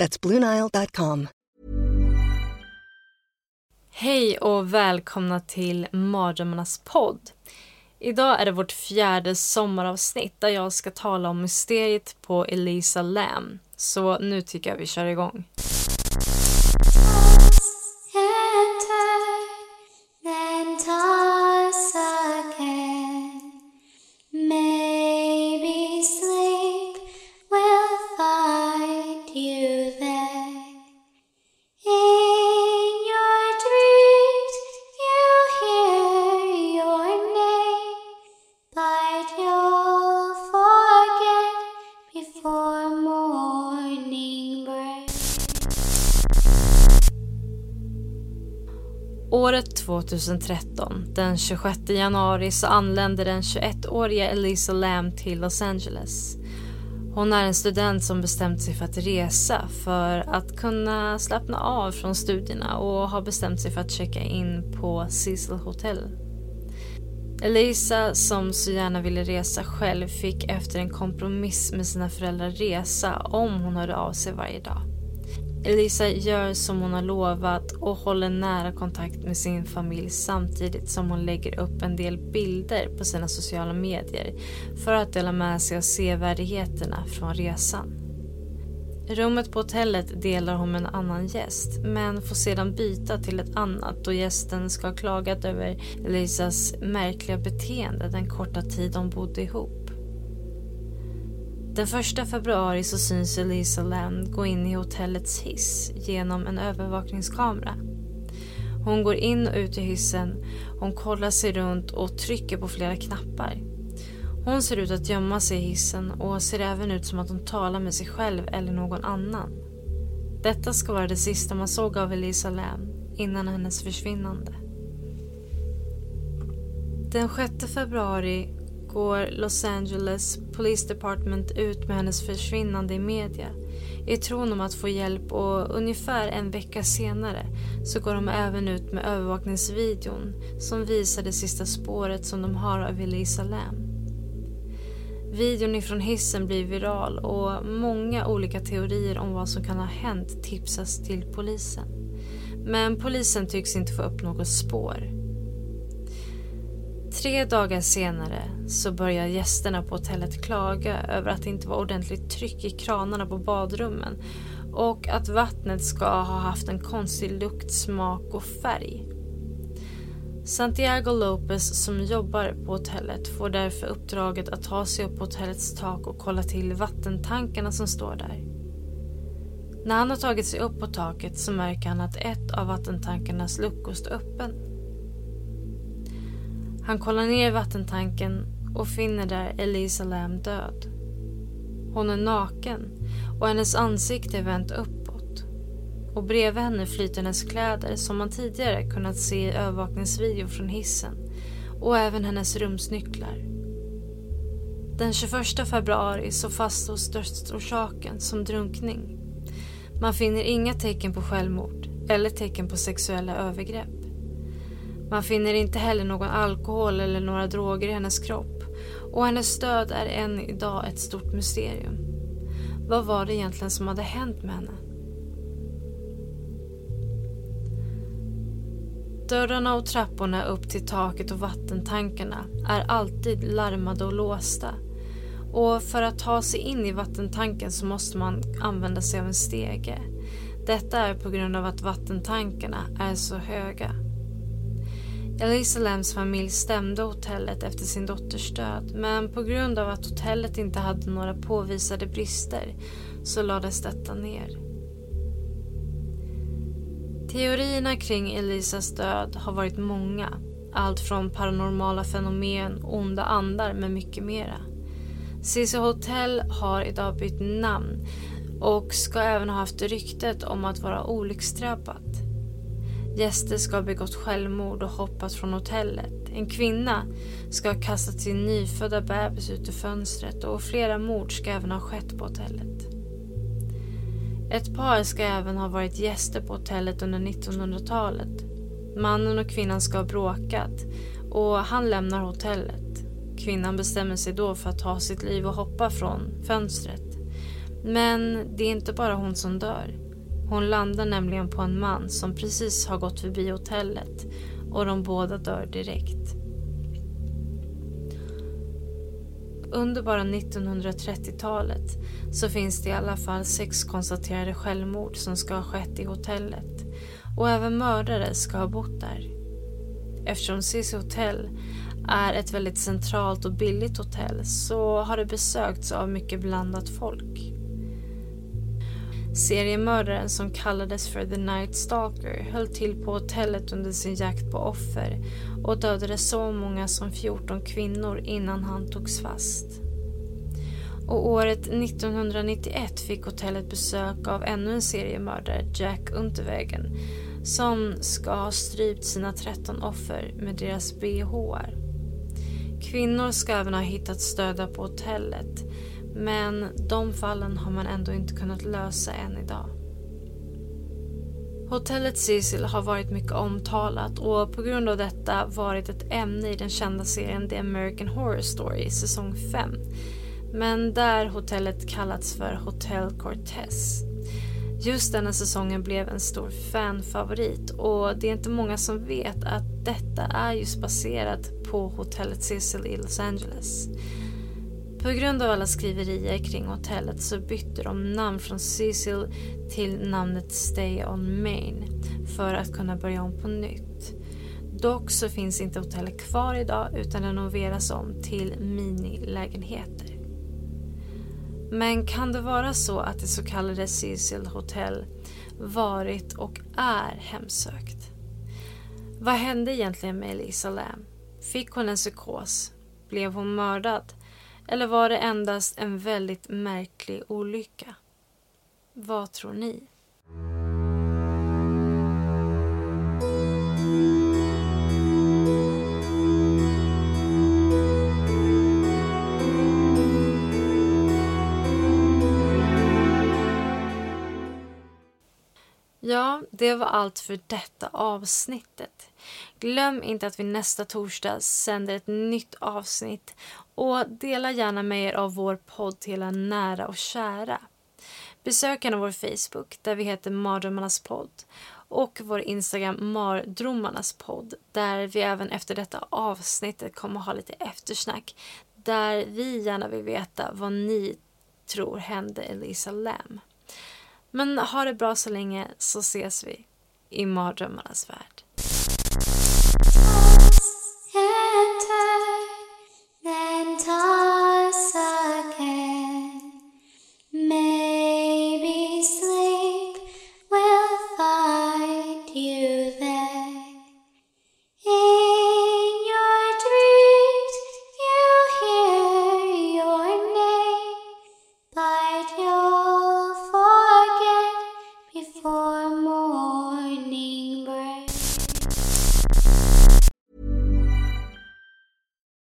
That's BlueNile.com. Hej och välkomna till Mardrömmarnas podd. Idag är det vårt fjärde sommaravsnitt där jag ska tala om mysteriet på Elisa Lam. Så nu tycker jag vi kör igång. Året 2013, den 26 januari, så anländer den 21-åriga Elisa Lam till Los Angeles. Hon är en student som bestämt sig för att resa för att kunna slappna av från studierna och har bestämt sig för att checka in på Cecil Hotel. Elisa, som så gärna ville resa själv, fick efter en kompromiss med sina föräldrar resa om hon hörde av sig varje dag. Elisa gör som hon har lovat och håller nära kontakt med sin familj samtidigt som hon lägger upp en del bilder på sina sociala medier för att dela med sig av sevärdheterna från resan. Rummet på hotellet delar hon med en annan gäst men får sedan byta till ett annat då gästen ska ha klagat över Elisas märkliga beteende den korta tid de bodde ihop. Den första februari så syns Elisa Land gå in i hotellets hiss genom en övervakningskamera. Hon går in och ut i hissen, hon kollar sig runt och trycker på flera knappar. Hon ser ut att gömma sig i hissen och ser även ut som att hon talar med sig själv eller någon annan. Detta ska vara det sista man såg av Elisa Lam innan hennes försvinnande. Den 6 februari går Los Angeles Police Department ut med hennes försvinnande i media i tron om att få hjälp och ungefär en vecka senare så går de även ut med övervakningsvideon som visar det sista spåret som de har av Elisa Lam. Videon ifrån hissen blir viral och många olika teorier om vad som kan ha hänt tipsas till polisen. Men polisen tycks inte få upp något spår. Tre dagar senare så börjar gästerna på hotellet klaga över att det inte var ordentligt tryck i kranarna på badrummen och att vattnet ska ha haft en konstig lukt, smak och färg. Santiago Lopez som jobbar på hotellet får därför uppdraget att ta sig upp på hotellets tak och kolla till vattentankarna som står där. När han har tagit sig upp på taket så märker han att ett av vattentankarnas luckor står öppen. Han kollar ner i vattentanken och finner där Elisa Lam död. Hon är naken och hennes ansikte är vänt uppåt. Och bredvid henne flyter hennes kläder som man tidigare kunnat se i övervakningsvideo från hissen och även hennes rumsnycklar. Den 21 februari så fastslås dödsorsaken som drunkning. Man finner inga tecken på självmord eller tecken på sexuella övergrepp. Man finner inte heller någon alkohol eller några droger i hennes kropp och hennes död är än idag ett stort mysterium. Vad var det egentligen som hade hänt med henne? Dörrarna och trapporna upp till taket och vattentankarna är alltid larmade och låsta. Och för att ta sig in i vattentanken så måste man använda sig av en stege. Detta är på grund av att vattentankarna är så höga. Elisa Lams familj stämde hotellet efter sin dotters död men på grund av att hotellet inte hade några påvisade brister så lades detta ner. Teorierna kring Elisas död har varit många. Allt från paranormala fenomen, onda andar med mycket mera. Cici Hotel har idag bytt namn och ska även ha haft ryktet om att vara olycksdrabbat. Gäster ska ha begått självmord och hoppat från hotellet. En kvinna ska ha kastat sin nyfödda bebis ut ur fönstret och flera mord ska även ha skett på hotellet. Ett par ska även ha varit gäster på hotellet under 1900-talet. Mannen och kvinnan ska ha bråkat och han lämnar hotellet. Kvinnan bestämmer sig då för att ta sitt liv och hoppa från fönstret. Men det är inte bara hon som dör. Hon landar nämligen på en man som precis har gått förbi hotellet och de båda dör direkt. Under bara 1930-talet så finns det i alla fall sex konstaterade självmord som ska ha skett i hotellet och även mördare ska ha bott där. Eftersom Cissi Hotel är ett väldigt centralt och billigt hotell så har det besökts av mycket blandat folk. Seriemördaren som kallades för The Night Stalker höll till på hotellet under sin jakt på offer och dödade så många som 14 kvinnor innan han togs fast. Och året 1991 fick hotellet besök av ännu en seriemördare, Jack Unterwegen, som ska ha strypt sina 13 offer med deras bhar. Kvinnor ska även ha hittats döda på hotellet men de fallen har man ändå inte kunnat lösa än idag. Hotellet Cecil har varit mycket omtalat och på grund av detta varit ett ämne i den kända serien The American Horror Story säsong 5. Men där hotellet kallats för Hotel Cortez. Just denna säsongen blev en stor fanfavorit och det är inte många som vet att detta är just baserat på hotellet Cecil i Los Angeles. På grund av alla skriverier kring hotellet så bytte de namn från Cecil till namnet Stay on Main för att kunna börja om på nytt. Dock så finns inte hotellet kvar idag utan renoveras om till minilägenheter. Men kan det vara så att det så kallade Cecil Hotel varit och är hemsökt? Vad hände egentligen med Elisa Lam? Fick hon en psykos? Blev hon mördad? Eller var det endast en väldigt märklig olycka? Vad tror ni? Ja, det var allt för detta avsnittet. Glöm inte att vi nästa torsdag sänder ett nytt avsnitt och dela gärna med er av vår podd till era nära och kära. Besök gärna vår Facebook där vi heter Mardrömmarnas podd och vår Instagram Mardrömmarnas podd där vi även efter detta avsnittet kommer ha lite eftersnack där vi gärna vill veta vad ni tror hände Elisa Lam. Men ha det bra så länge så ses vi i mardrömmarnas värld. Bye.